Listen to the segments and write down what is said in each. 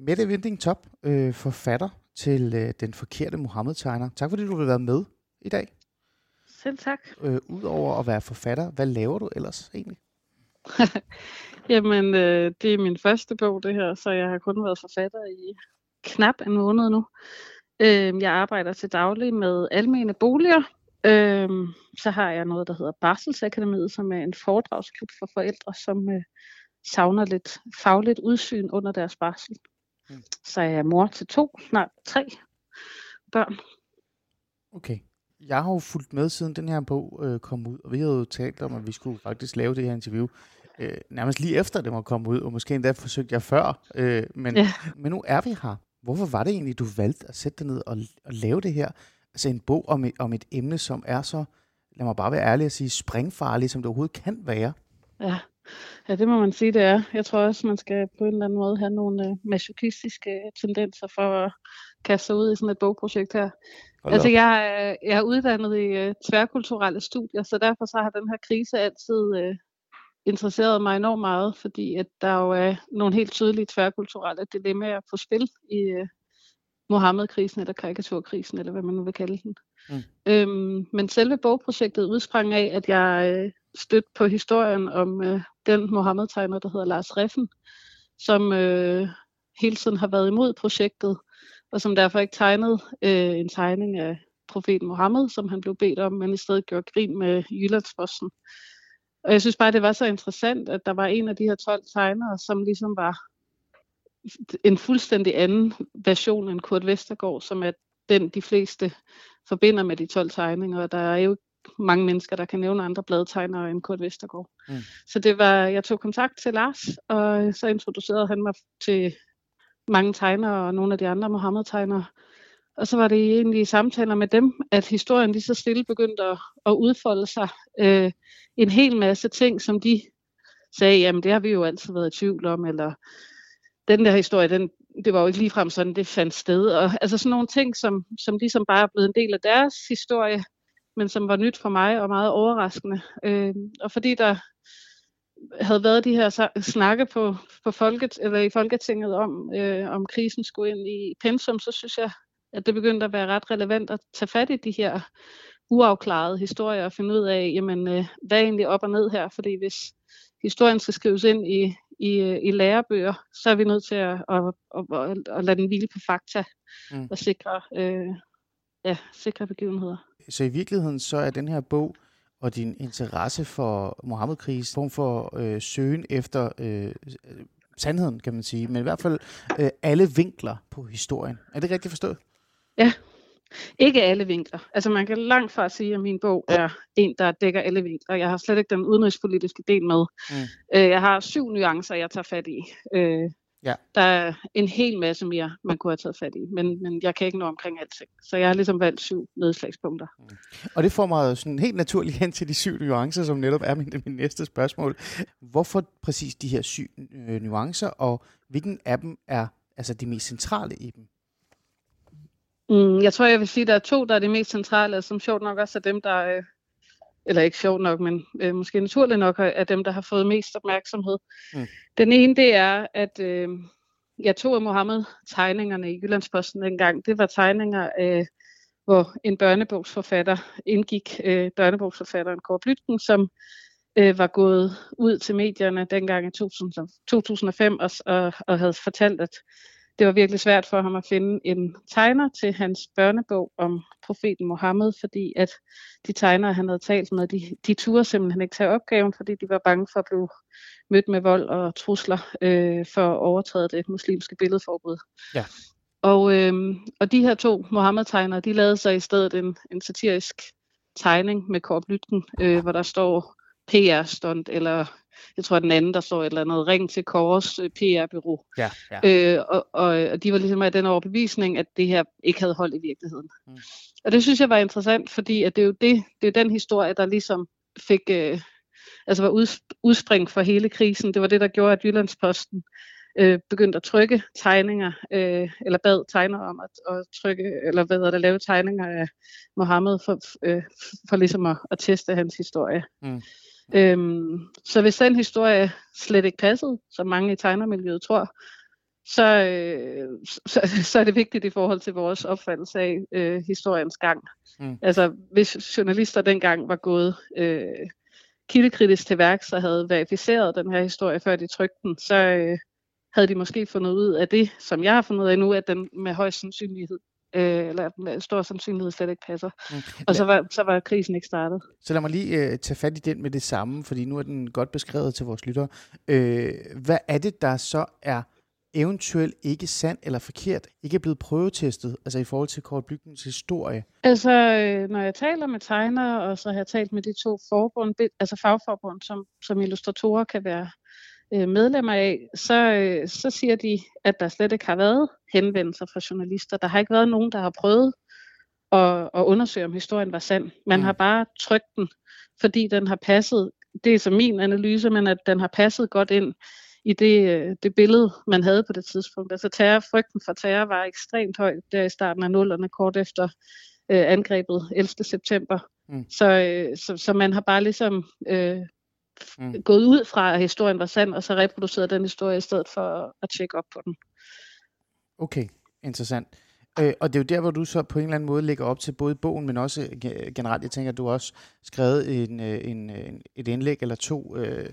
Mette Vinding Top, øh, forfatter til øh, Den Forkerte Mohammed-tegner. Tak fordi du vil være med i dag. Selv tak. Øh, Udover at være forfatter, hvad laver du ellers egentlig? Jamen, øh, det er min første bog, det her, så jeg har kun været forfatter i knap en måned nu. Øh, jeg arbejder til daglig med almene boliger. Øh, så har jeg noget, der hedder Barselsakademiet, som er en foredragsklub for forældre, som øh, savner lidt fagligt udsyn under deres barsel. Mm. Så er jeg mor til to, snart tre børn. Okay. Jeg har jo fulgt med siden den her bog øh, kom ud, og vi havde jo talt om, at vi skulle faktisk lave det her interview øh, nærmest lige efter det må komme ud, og måske endda forsøgte jeg før, øh, men, ja. men nu er vi her. Hvorfor var det egentlig, du valgte at sætte dig ned og, og lave det her? Altså en bog om et, om et emne, som er så, lad mig bare være ærlig at sige, springfarligt, som det overhovedet kan være. Ja. Ja, det må man sige, det er. Jeg tror også, man skal på en eller anden måde have nogle øh, masochistiske tendenser for at kaste sig ud i sådan et bogprojekt her. Hold altså, jeg, er, jeg er uddannet i uh, tværkulturelle studier, så derfor så har den her krise altid uh, interesseret mig enormt meget, fordi at der jo er nogle helt tydelige tværkulturelle dilemmaer på spil i uh, Mohammed-krisen eller karikaturkrisen, eller hvad man nu vil kalde den. Mm. Øhm, men selve bogprojektet udsprang af, at jeg øh, stødte på historien om øh, den Mohammed-tegner, der hedder Lars Reffen, som øh, hele tiden har været imod projektet, og som derfor ikke tegnede øh, en tegning af profeten Mohammed, som han blev bedt om, men i stedet gjorde grin med Jyllandsposten. Og jeg synes bare, det var så interessant, at der var en af de her 12 tegnere, som ligesom var en fuldstændig anden version end Kurt Vestergaard, som er den, de fleste forbinder med de 12 tegninger. Og der er jo mange mennesker, der kan nævne andre bladtegnere end Kurt Vestergaard. Mm. Så det var, jeg tog kontakt til Lars, og så introducerede han mig til mange tegnere og nogle af de andre Mohammed-tegnere. Og så var det egentlig i samtaler med dem, at historien lige så stille begyndte at, at udfolde sig. Øh, en hel masse ting, som de sagde, jamen det har vi jo altid været i tvivl om, eller den der historie, den, det var jo ikke ligefrem sådan, det fandt sted. Og, altså sådan nogle ting, som, som ligesom bare er blevet en del af deres historie, men som var nyt for mig og meget overraskende. Øh, og fordi der havde været de her snakke på, på folket, eller i Folketinget om, øh, om krisen skulle ind i pensum, så synes jeg, at det begyndte at være ret relevant at tage fat i de her uafklarede historier og finde ud af, jamen, øh, hvad er egentlig op og ned her? Fordi hvis historien skal skrives ind i, i, i lærebøger, så er vi nødt til at, at, at, at, at lade den hvile på fakta mm. og sikre, øh, ja, sikre begivenheder. Så i virkeligheden så er den her bog og din interesse for Mohammed-krig form for øh, søgen efter øh, sandheden, kan man sige, men i hvert fald øh, alle vinkler på historien. Er det rigtigt forstået? Ja, ikke alle vinkler. Altså man kan langt fra sige, at min bog er en, der dækker alle vinkler. Jeg har slet ikke den udenrigspolitiske del med. Mm. Øh, jeg har syv nuancer, jeg tager fat i. Øh, ja. Der er en hel masse mere, man kunne have taget fat i, men, men jeg kan ikke nå omkring alting. Så jeg har ligesom valgt syv nedslagspunkter. Mm. Og det får mig sådan helt naturligt hen til de syv nuancer, som netop er min, min næste spørgsmål. Hvorfor præcis de her syv øh, nuancer, og hvilken af dem er altså de mest centrale i dem? Mm, jeg tror, jeg vil sige, at der er to, der er de mest centrale, som sjovt nok også er dem, der, øh, eller ikke sjovt nok, men øh, måske naturligt nok, er dem, der har fået mest opmærksomhed. Mm. Den ene, det er, at øh, jeg tog af Mohammed-tegningerne i Jyllandsposten dengang. Det var tegninger, øh, hvor en børnebogsforfatter indgik, øh, børnebogsforfatteren Kåre Blytgen, som øh, var gået ud til medierne dengang i 2005 og, og, og havde fortalt, at det var virkelig svært for ham at finde en tegner til hans børnebog om profeten Mohammed, fordi at de tegnere, han havde talt med, de, de turde simpelthen ikke tage opgaven, fordi de var bange for at blive mødt med vold og trusler øh, for at overtræde det muslimske billedforbud. Ja. Og, øh, og de her to Mohammed-tegnere, de lavede sig i stedet en, en satirisk tegning med Korp Lytken, øh, hvor der står PR-stunt eller jeg tror, den anden, der står et eller andet, ring til Kors øh, PR-bureau. Ja, ja. Øh, og, og, og de var ligesom af den overbevisning, at det her ikke havde hold i virkeligheden. Mm. Og det synes jeg var interessant, fordi at det er jo det, det er den historie, der ligesom fik, øh, altså var ud, udspring for hele krisen. Det var det, der gjorde, at Jyllandsposten øh, begyndte at trykke tegninger, øh, eller bad tegnere om at, at trykke, eller hvad hedder det, lave tegninger af Mohammed for, øh, for ligesom at, at teste hans historie. Mm. Øhm, så hvis den historie slet ikke passede, som mange i tegnermiljøet tror, så, øh, så, så er det vigtigt i forhold til vores opfattelse af øh, historiens gang. Mm. Altså, hvis journalister dengang var gået øh, kildekritisk til værk, så havde verificeret den her historie, før de trykte den, så øh, havde de måske fundet ud af det, som jeg har fundet ud af nu, at den med høj sandsynlighed øh, eller med stor sandsynlighed slet ikke passer. Mm. Og så var, så var krisen ikke startet. Så lad mig lige øh, tage fat i den med det samme, fordi nu er den godt beskrevet til vores lyttere. Øh, hvad er det, der så er eventuelt ikke sandt eller forkert, ikke er blevet prøvetestet, altså i forhold til Kort Bygningens historie? Altså, øh, når jeg taler med tegnere, og så har jeg talt med de to forbund, altså fagforbund, som, som illustratorer kan være øh, medlemmer af, så, øh, så siger de, at der slet ikke har været henvendelser fra journalister. Der har ikke været nogen, der har prøvet at, at undersøge, om historien var sand. Man mm. har bare trykt den, fordi den har passet, det er så min analyse, men at den har passet godt ind i det, øh, det billede, man havde på det tidspunkt. Altså terror, frygten for terror var ekstremt høj der i starten af nullerne, kort efter øh, angrebet 11. september. Mm. Så, øh, så, så man har bare ligesom øh, mm. gået ud fra, at historien var sand, og så reproduceret den historie i stedet for at tjekke op på den. Okay, interessant. Øh, og det er jo der, hvor du så på en eller anden måde lægger op til både bogen, men også generelt, jeg tænker, at du også skrevet en, øh, en, en, et indlæg eller to øh,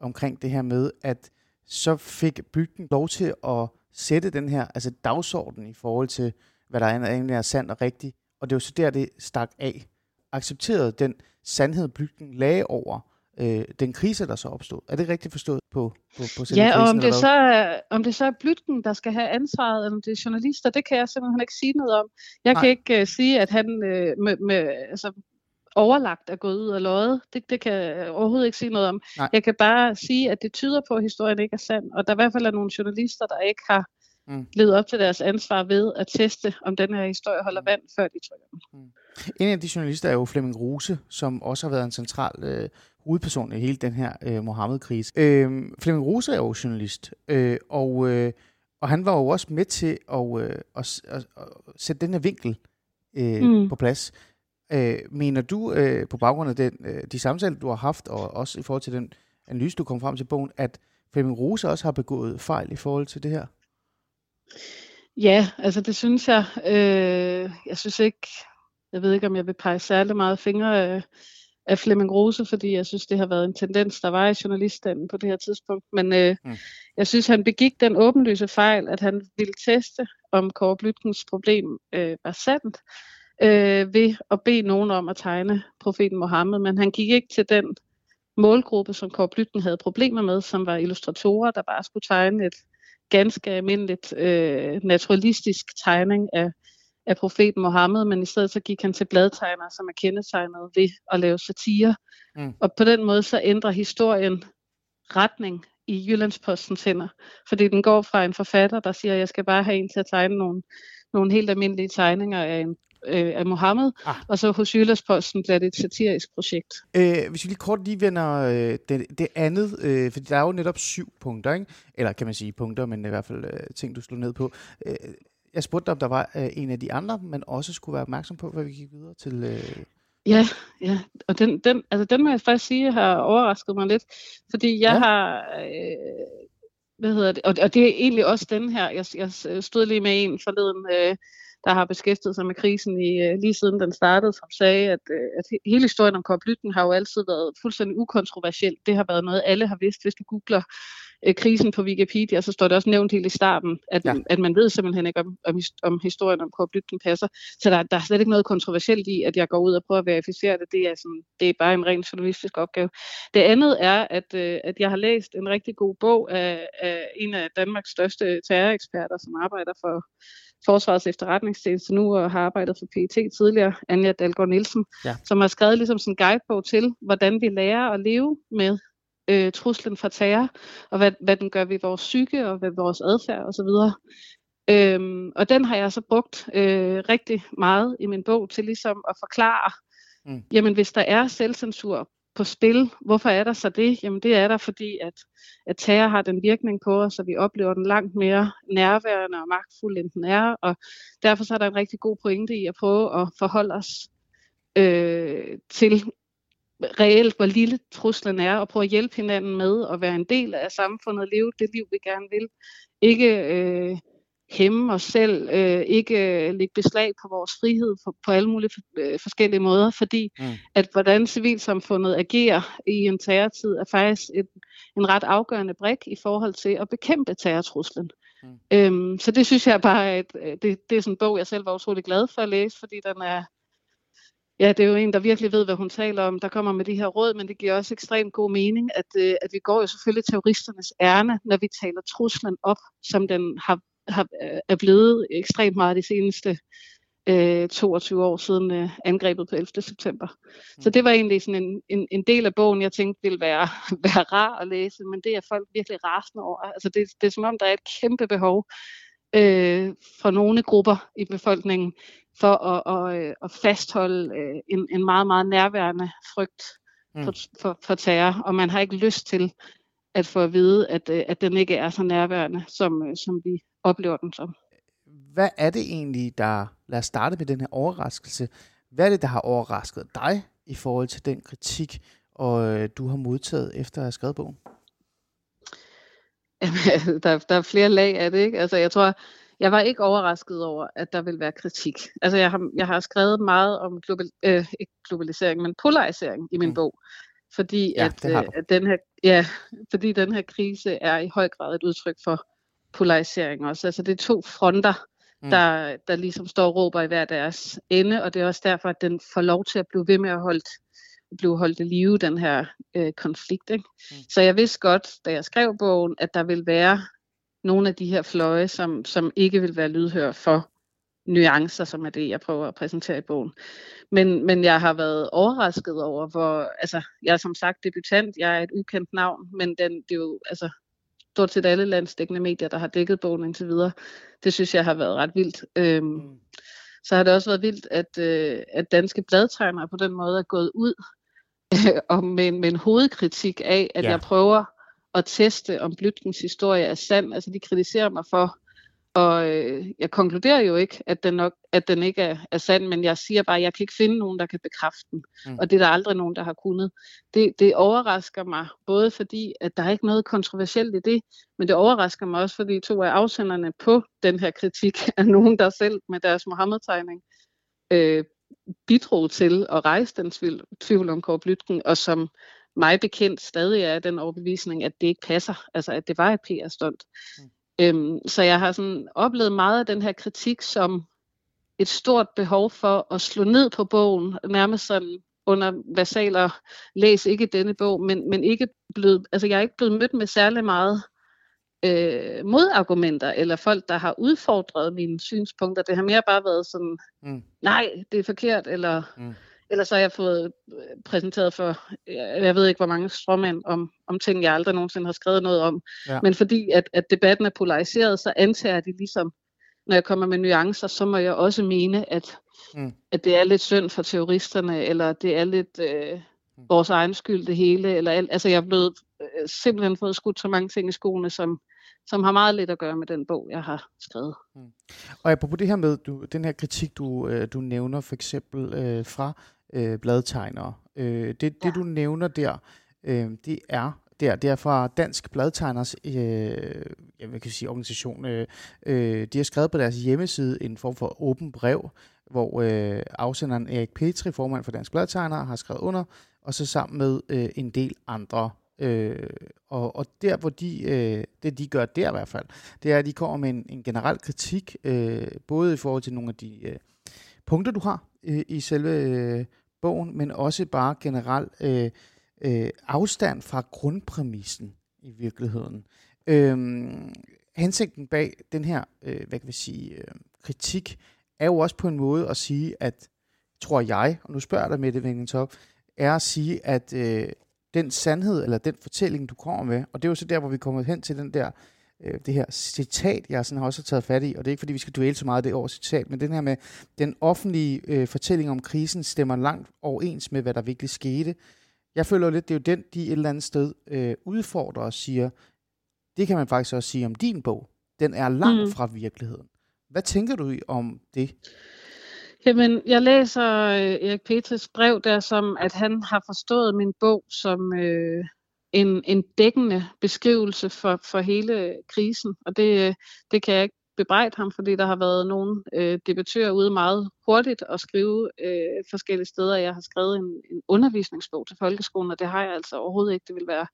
omkring det her med, at så fik bygden lov til at sætte den her altså dagsorden i forhold til, hvad der egentlig er sandt og rigtigt. Og det var så der, det stak af. Accepterede den sandhed, bygden lagde over øh, den krise, der så opstod. Er det rigtigt forstået på, på, på Ja, og om det, så er, om det så er Blytgen, der skal have ansvaret, eller om det er journalister, det kan jeg simpelthen ikke sige noget om. Jeg Nej. kan ikke uh, sige, at han uh, med, med, altså, overlagt er gået ud af løjet. Det, det kan jeg overhovedet ikke sige noget om. Nej. Jeg kan bare sige, at det tyder på, at historien ikke er sand, og der i hvert fald er nogle journalister, der ikke har mm. levet op til deres ansvar ved at teste, om den her historie holder vand, før de trykker den. Mm. En af de journalister er jo Flemming Ruse, som også har været en central øh, hovedperson i hele den her øh, Mohammed-krise. Øh, Flemming Rose er jo journalist, øh, og, øh, og han var jo også med til at, øh, at, at, at sætte den her vinkel øh, mm. på plads. Øh, mener du øh, på baggrund af den, øh, de samtaler, du har haft, og også i forhold til den analyse, du kom frem til bogen, at Flemming Rose også har begået fejl i forhold til det her? Ja, altså det synes jeg. Øh, jeg synes ikke, jeg ved ikke, om jeg vil pege særlig meget fingre af, af Flemming Rose, fordi jeg synes, det har været en tendens, der var i journaliststanden på det her tidspunkt. Men øh, mm. jeg synes, han begik den åbenlyse fejl, at han ville teste, om Kåre Blytkens problem øh, var sandt, øh, ved at bede nogen om at tegne profeten Mohammed. Men han gik ikke til den målgruppe, som Kåre Blytken havde problemer med, som var illustratorer, der bare skulle tegne et ganske almindeligt øh, naturalistisk tegning af af profeten Mohammed, men i stedet så gik han til bladtegnere, som er kendetegnet ved at lave satire. Mm. Og på den måde så ændrer historien retning i Jyllandspostens hænder. Fordi den går fra en forfatter, der siger, at jeg skal bare have en til at tegne nogle, nogle helt almindelige tegninger af en øh, af Mohammed, ah. og så hos Jyllandsposten bliver det et satirisk projekt. Øh, hvis vi lige kort lige vender øh, det, det andet, øh, for der er jo netop syv punkter, ikke? eller kan man sige punkter, men i hvert fald øh, ting, du slår ned på. Øh, jeg spurgte dig, om der var øh, en af de andre, man også skulle være opmærksom på, før vi gik videre til... Øh... Ja, ja, og den, den, altså den må jeg faktisk sige, har overrasket mig lidt, fordi jeg ja. har, øh, hvad hedder det, og, og det er egentlig også den her, jeg, jeg stod lige med en forleden, øh, der har beskæftiget sig med krisen i, øh, lige siden den startede, som sagde, at, øh, at hele historien om Kåre har jo altid været fuldstændig ukontroversiel. Det har været noget, alle har vidst. Hvis du googler øh, krisen på Wikipedia, så står det også nævnt helt i starten, at, ja. at man ved simpelthen ikke, om, om, om historien om Kåre passer. Så der, der er slet ikke noget kontroversielt i, at jeg går ud og prøver at verificere det. Det er, sådan, det er bare en ren journalistisk opgave. Det andet er, at, at jeg har læst en rigtig god bog af, af en af Danmarks største terroreksperter, som arbejder for Forsvarets efterretningstjeneste nu og har arbejdet for PET tidligere, Anja Dalgaard Nielsen, ja. som har skrevet ligesom sådan en guidebog til, hvordan vi lærer at leve med øh, truslen fra terror, og hvad, hvad den gør ved vores psyke og ved vores adfærd osv. Øhm, og den har jeg så brugt øh, rigtig meget i min bog til ligesom at forklare, mm. jamen hvis der er selvcensur på spil. Hvorfor er der så det? Jamen det er der, fordi at, at terror har den virkning på os, og vi oplever den langt mere nærværende og magtfuld, end den er. Og derfor så er der en rigtig god pointe i at prøve at forholde os øh, til reelt, hvor lille truslen er, og prøve at hjælpe hinanden med at være en del af samfundet, og leve det liv, vi gerne vil. Ikke øh, hæmme os selv, øh, ikke øh, lægge beslag på vores frihed på, på alle mulige øh, forskellige måder, fordi mm. at hvordan civilsamfundet agerer i en terrortid er faktisk et, en ret afgørende brik i forhold til at bekæmpe terrortruslen. Mm. Øhm, så det synes jeg bare, at øh, det, det er sådan en bog, jeg selv var utrolig glad for at læse, fordi den er, ja, det er jo en, der virkelig ved, hvad hun taler om, der kommer med de her råd, men det giver også ekstremt god mening, at, øh, at vi går jo selvfølgelig terroristernes ærne, når vi taler truslen op, som den har har, øh, er blevet ekstremt meget de seneste øh, 22 år siden øh, angrebet på 11. september. Mm. Så det var egentlig sådan en, en, en del af bogen, jeg tænkte ville være, være rar at læse, men det er folk virkelig rasende over. Altså det, det er som om, der er et kæmpe behov øh, for nogle grupper i befolkningen for at, at, øh, at fastholde øh, en, en meget, meget nærværende frygt mm. for, for, for terror, og man har ikke lyst til at få at vide, at, øh, at den ikke er så nærværende, som, som vi oplever den som. Hvad er det egentlig, der... Lad os starte med den her overraskelse. Hvad er det, der har overrasket dig i forhold til den kritik, og øh, du har modtaget efter at have skrevet bogen? Jamen, der, der er flere lag af det, ikke? Altså, jeg tror, jeg var ikke overrasket over, at der vil være kritik. Altså, jeg har, jeg har skrevet meget om global, øh, ikke globalisering, men polarisering i min mm. bog. Fordi, ja, at, øh, at den her, ja, fordi den her krise er i høj grad et udtryk for polarisering også. Altså det er to fronter, mm. der, der ligesom står og råber i hver deres ende, og det er også derfor, at den får lov til at blive ved med at holde blive holdt i live, den her øh, konflikt. Ikke? Mm. Så jeg vidste godt, da jeg skrev bogen, at der vil være nogle af de her fløje, som, som ikke vil være lydhør for nuancer, som er det, jeg prøver at præsentere i bogen. Men, men jeg har været overrasket over, hvor, altså, jeg er som sagt debutant, jeg er et ukendt navn, men den, det er jo, altså, stort set alle landsdækkende medier, der har dækket bogen indtil videre. Det synes jeg har været ret vildt. Øhm, mm. Så har det også været vildt, at, øh, at danske bladtegnere på den måde er gået ud øh, og med, med en hovedkritik af, at ja. jeg prøver at teste, om Blytkens historie er sand. Altså de kritiserer mig for og øh, jeg konkluderer jo ikke, at den, nok, at den ikke er, er sand, men jeg siger bare, at jeg kan ikke finde nogen, der kan bekræfte den. Mm. Og det er der aldrig nogen, der har kunnet. Det, det overrasker mig, både fordi, at der er ikke noget kontroversielt i det, men det overrasker mig også, fordi to af afsenderne på den her kritik er nogen, der selv med deres Mohammed-tegning øh, bidrog til at rejse den tvivl, tvivl om Kåre Blytken, og som mig bekendt stadig er den overbevisning, at det ikke passer, altså at det var et PR-stunt. Mm. Øhm, så jeg har sådan oplevet meget af den her kritik som et stort behov for at slå ned på bogen, nærmest sådan under versaler, læs ikke denne bog, men, men ikke blevet, altså jeg er ikke blevet mødt med særlig meget øh, modargumenter, eller folk, der har udfordret mine synspunkter. Det har mere bare været sådan, mm. nej, det er forkert, eller mm. Ellers så har jeg fået øh, præsenteret for, jeg ved ikke hvor mange strømmænd om, om ting, jeg aldrig nogensinde har skrevet noget om. Ja. Men fordi at, at debatten er polariseret, så antager de ligesom, når jeg kommer med nuancer, så må jeg også mene, at, mm. at det er lidt synd for terroristerne, eller det er lidt øh, mm. vores egen skyld det hele. Eller, altså jeg er blevet øh, simpelthen fået skudt så mange ting i skoene, som, som har meget lidt at gøre med den bog, jeg har skrevet. Mm. Og apropos det her med, du, den her kritik, du, øh, du nævner for eksempel øh, fra øh, bladtegnere. Øh, det, det ja. du nævner der, øh, det er der, det er fra Dansk Bladtegners øh, jeg vil sige, organisation. Øh, øh, de har skrevet på deres hjemmeside en form for åben brev, hvor øh, afsenderen Erik Petri, formand for Dansk Bladtegner, har skrevet under, og så sammen med øh, en del andre. Øh, og, og der, hvor de, øh, det de gør der i hvert fald, det er, at de kommer med en, en generel kritik, øh, både i forhold til nogle af de øh, punkter, du har øh, i selve øh, bogen, men også bare generelt øh, øh, afstand fra grundpræmissen i virkeligheden. Øh, hensigten bag den her, øh, hvad kan vi sige, øh, kritik, er jo også på en måde at sige, at, tror jeg, og nu spørger jeg dig med det, er at sige, at øh, den sandhed, eller den fortælling, du kommer med, og det er jo så der, hvor vi kommer hen til den der øh, det her citat, jeg sådan har også taget fat i, og det er ikke fordi, vi skal duelle så meget det over citat, men den her med, den offentlige øh, fortælling om krisen stemmer langt overens med, hvad der virkelig skete. Jeg føler lidt, det er jo den, de et eller andet sted øh, udfordrer og siger, det kan man faktisk også sige om din bog. Den er langt mm. fra virkeligheden. Hvad tænker du om det? Jamen, jeg læser øh, Erik Peters brev der som, at han har forstået min bog som øh, en, en dækkende beskrivelse for, for hele krisen. Og det, øh, det kan jeg ikke bebrejde ham, fordi der har været nogle øh, debattører ude meget hurtigt og skrive øh, forskellige steder. Jeg har skrevet en, en undervisningsbog til folkeskolen, og det har jeg altså overhovedet ikke. Det vil være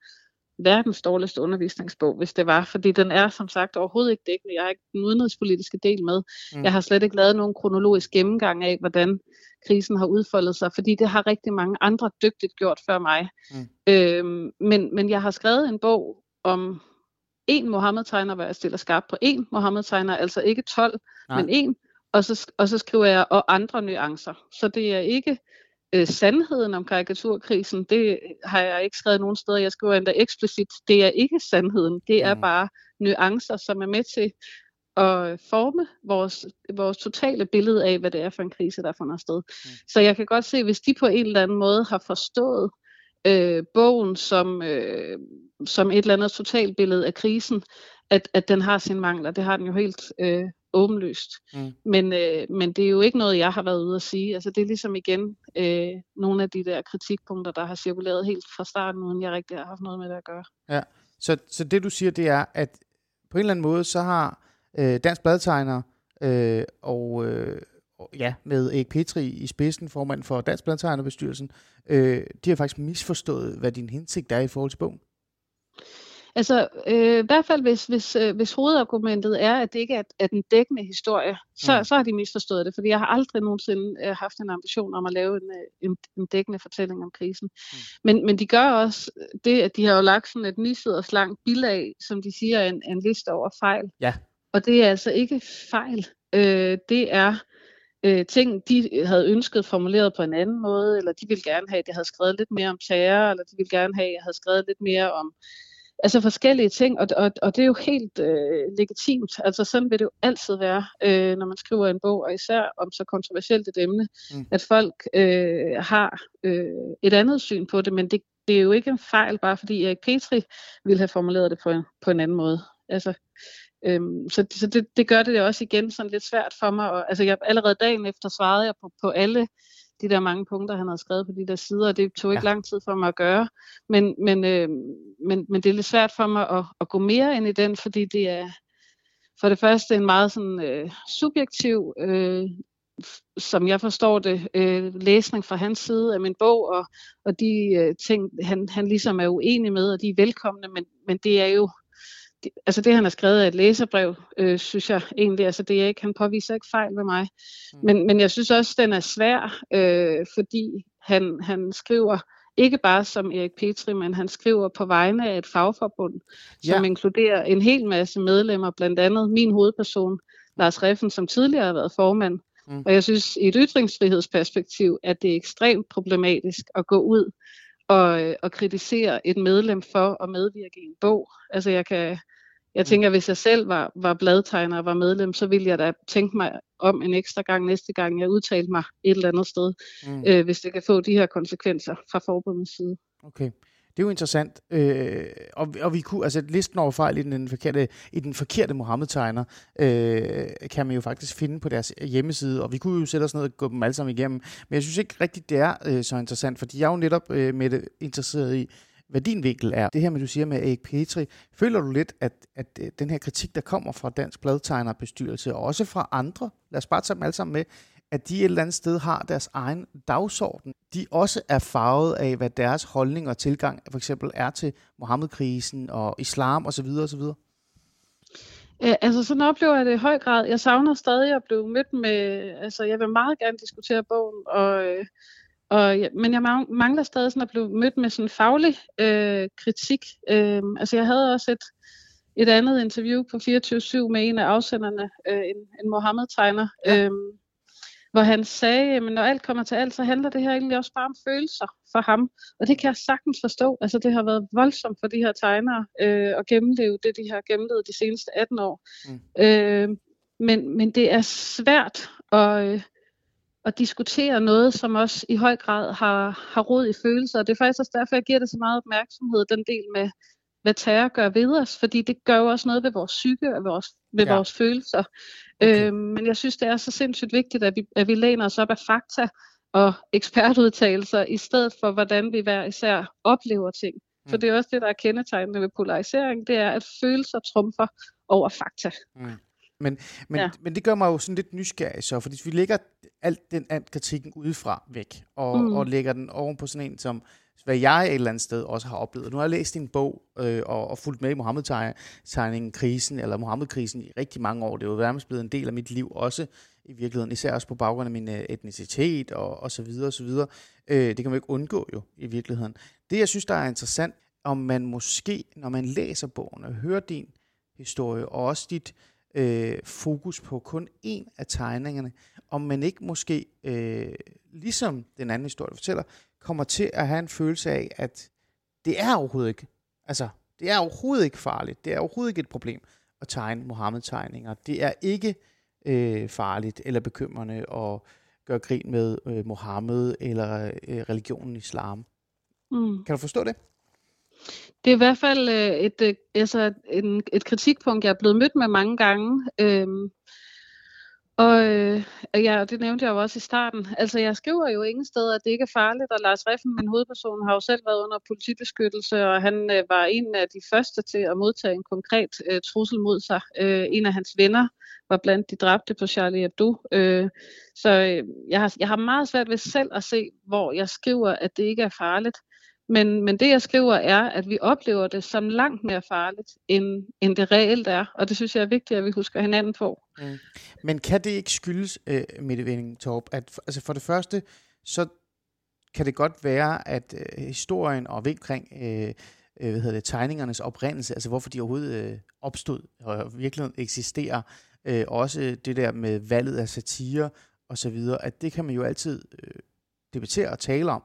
verdens dårligste undervisningsbog, hvis det var, fordi den er som sagt overhovedet ikke dækkende. Jeg har ikke den udenrigspolitiske del med. Mm. Jeg har slet ikke lavet nogen kronologisk gennemgang af, hvordan krisen har udfoldet sig, fordi det har rigtig mange andre dygtigt gjort før mig. Mm. Øhm, men, men jeg har skrevet en bog om en Mohammed-tegner, hvor jeg stiller skarp på en Mohammed-tegner, altså ikke 12, Nej. men en, og så, og så skriver jeg og andre nuancer. Så det er ikke øh, sandheden om karikaturkrisen, det har jeg ikke skrevet nogen steder. Jeg skriver endda eksplicit, det er ikke sandheden, det er mm. bare nuancer, som er med til at forme vores, vores totale billede af, hvad det er for en krise, der fundet sted. Mm. Så jeg kan godt se, hvis de på en eller anden måde har forstået øh, bogen som, øh, som et eller andet totalbillede af krisen, at, at den har sine mangler. Det har den jo helt øh, åbenlyst. Mm. Men, øh, men det er jo ikke noget, jeg har været ude at sige. Altså det er ligesom igen øh, nogle af de der kritikpunkter, der har cirkuleret helt fra starten, uden jeg rigtig har haft noget med det at gøre. Ja, så, så det du siger, det er, at på en eller anden måde, så har øh, Dansk Bladtegner øh, og øh, ja, med Erik Petri i spidsen, formand for Dansk Bladtegnerbestyrelsen, øh, de har faktisk misforstået, hvad din hensigt er i forhold til bogen. Altså, øh, i hvert fald hvis, hvis, øh, hvis hovedargumentet er, at det ikke er, er den dækkende historie, så, mm. så har de misforstået det, fordi jeg har aldrig nogensinde øh, haft en ambition om at lave en, øh, en, en dækkende fortælling om krisen. Mm. Men, men de gør også det, at de har jo lagt sådan et nysiders langt bilag, som de siger er en, en liste over fejl. Ja. Og det er altså ikke fejl. Øh, det er øh, ting, de havde ønsket formuleret på en anden måde, eller de ville gerne have, at jeg havde skrevet lidt mere om terror, eller de ville gerne have, at jeg havde skrevet lidt mere om altså forskellige ting, og, og, og det er jo helt øh, legitimt. Altså sådan vil det jo altid være, øh, når man skriver en bog, og især om så kontroversielt et emne, mm. at folk øh, har øh, et andet syn på det, men det, det er jo ikke en fejl, bare fordi Erik Petri ville have formuleret det på en, på en anden måde. Altså, øhm, så så det, det gør det også igen sådan lidt svært for mig. Og, altså jeg, allerede dagen efter svarede jeg på, på alle de der mange punkter, han havde skrevet på de der sider, og det tog ikke ja. lang tid for mig at gøre. Men, men, øh, men, men det er lidt svært for mig at, at gå mere ind i den, fordi det er for det første en meget sådan øh, subjektiv, øh, som jeg forstår det, øh, læsning fra hans side af min bog, og, og de øh, ting, han, han ligesom er uenig med, og de er velkomne, men, men det er jo det, altså det, han har skrevet af et læserbrev, øh, synes jeg egentlig, altså det er ikke, han påviser ikke fejl ved mig. Mm. Men, men jeg synes også, den er svær, øh, fordi han, han skriver ikke bare som Erik Petri, men han skriver på vegne af et fagforbund, som ja. inkluderer en hel masse medlemmer, blandt andet min hovedperson, Lars Reffen, som tidligere har været formand. Mm. Og jeg synes, i et ytringsfrihedsperspektiv, at det er ekstremt problematisk at gå ud og, øh, og kritisere et medlem for at medvirke i en bog. Altså jeg kan, jeg mm. tænker, hvis jeg selv var, var bladtegner og var medlem, så ville jeg da tænke mig om en ekstra gang næste gang, jeg udtalte mig et eller andet sted, mm. øh, hvis det kan få de her konsekvenser fra forbundets side. Okay. Det er jo interessant, øh, og, og vi kunne, altså listen over fejl i den forkerte, i den forkerte Mohammed-tegner, øh, kan man jo faktisk finde på deres hjemmeside, og vi kunne jo sætte os ned og gå dem alle sammen igennem, men jeg synes ikke rigtigt, det er øh, så interessant, fordi jeg er jo netop øh, med det interesseret i, hvad din vinkel er. Det her med, du siger med Erik Petri, føler du lidt, at, at øh, den her kritik, der kommer fra Dansk Bladtegnerbestyrelse, og også fra andre, lad os bare tage dem alle sammen med, at de et eller andet sted har deres egen dagsorden. De også er farvet af, hvad deres holdning og tilgang for eksempel er til Mohammed-krisen og islam osv. osv. Ja, altså sådan oplever jeg det i høj grad. Jeg savner stadig at blive mødt med, altså jeg vil meget gerne diskutere bogen, og, øh, og, men jeg mangler stadig sådan at blive mødt med sådan faglig øh, kritik. Øh, altså jeg havde også et, et andet interview på 24-7 med en af afsenderne, øh, en, en Mohammed-tegner, ja. øh, hvor han sagde, at når alt kommer til alt, så handler det her egentlig også bare om følelser for ham. Og det kan jeg sagtens forstå. Altså det har været voldsomt for de her tegnere øh, at gennemleve det, de har gennemlevet de seneste 18 år. Mm. Øh, men, men det er svært at, øh, at diskutere noget, som også i høj grad har, har rod i følelser. Og det er faktisk også derfor, jeg giver det så meget opmærksomhed, den del med hvad terror gør ved os, fordi det gør jo også noget ved vores psyke og vores, ved ja. vores følelser. Okay. Øhm, men jeg synes, det er så sindssygt vigtigt, at vi, at vi læner os op af fakta og ekspertudtalelser, i stedet for, hvordan vi hver især oplever ting. Mm. For det er også det, der er kendetegnende ved polarisering, det er, at følelser trumfer over fakta. Mm. Men, men, ja. men det gør mig jo sådan lidt nysgerrig så, fordi vi lægger alt den alt kritikken udefra væk, og, mm. og lægger den oven på sådan en, som hvad jeg et eller andet sted også har oplevet. Nu har jeg læst din bog øh, og, og fulgt med i Mohammed-tegningen, krisen, eller Mohammed-krisen i rigtig mange år. Det er jo nærmest blevet en del af mit liv også, i virkeligheden, især også på baggrund af min øh, etnicitet og, og så videre og så videre. Øh, det kan man ikke undgå jo i virkeligheden. Det, jeg synes, der er interessant, om man måske, når man læser bogen og hører din historie, og også dit øh, fokus på kun en af tegningerne, om man ikke måske, øh, ligesom den anden historie, du fortæller, kommer til at have en følelse af, at det er overhovedet ikke, altså, det er overhovedet ikke farligt. Det er overhovedet ikke et problem at tegne Mohammed-tegninger. Det er ikke øh, farligt eller bekymrende at gøre grin med øh, Mohammed eller øh, religionen islam. Mm. Kan du forstå det? Det er i hvert fald øh, et, øh, altså en, et kritikpunkt, jeg er blevet mødt med mange gange. Øhm, og øh, ja, det nævnte jeg jo også i starten. Altså, jeg skriver jo ingen steder, at det ikke er farligt, og Lars Reffen, min hovedperson, har jo selv været under politibeskyttelse, og han øh, var en af de første til at modtage en konkret øh, trussel mod sig. Øh, en af hans venner var blandt de dræbte på Charlie Hebdo. Øh, så øh, jeg, har, jeg har meget svært ved selv at se, hvor jeg skriver, at det ikke er farligt. Men, men det jeg skriver er, at vi oplever det som langt mere farligt, end, end det reelt er. Og det synes jeg er vigtigt, at vi husker hinanden på. Mm. Men kan det ikke skyldes, øh, Mette Vending Torp, at altså for det første, så kan det godt være, at øh, historien og omkring øh, øh, hvad hedder det, tegningernes oprindelse, altså hvorfor de overhovedet øh, opstod og virkelig eksisterer, øh, også det der med valget af satire og så videre, at det kan man jo altid øh, debattere og tale om.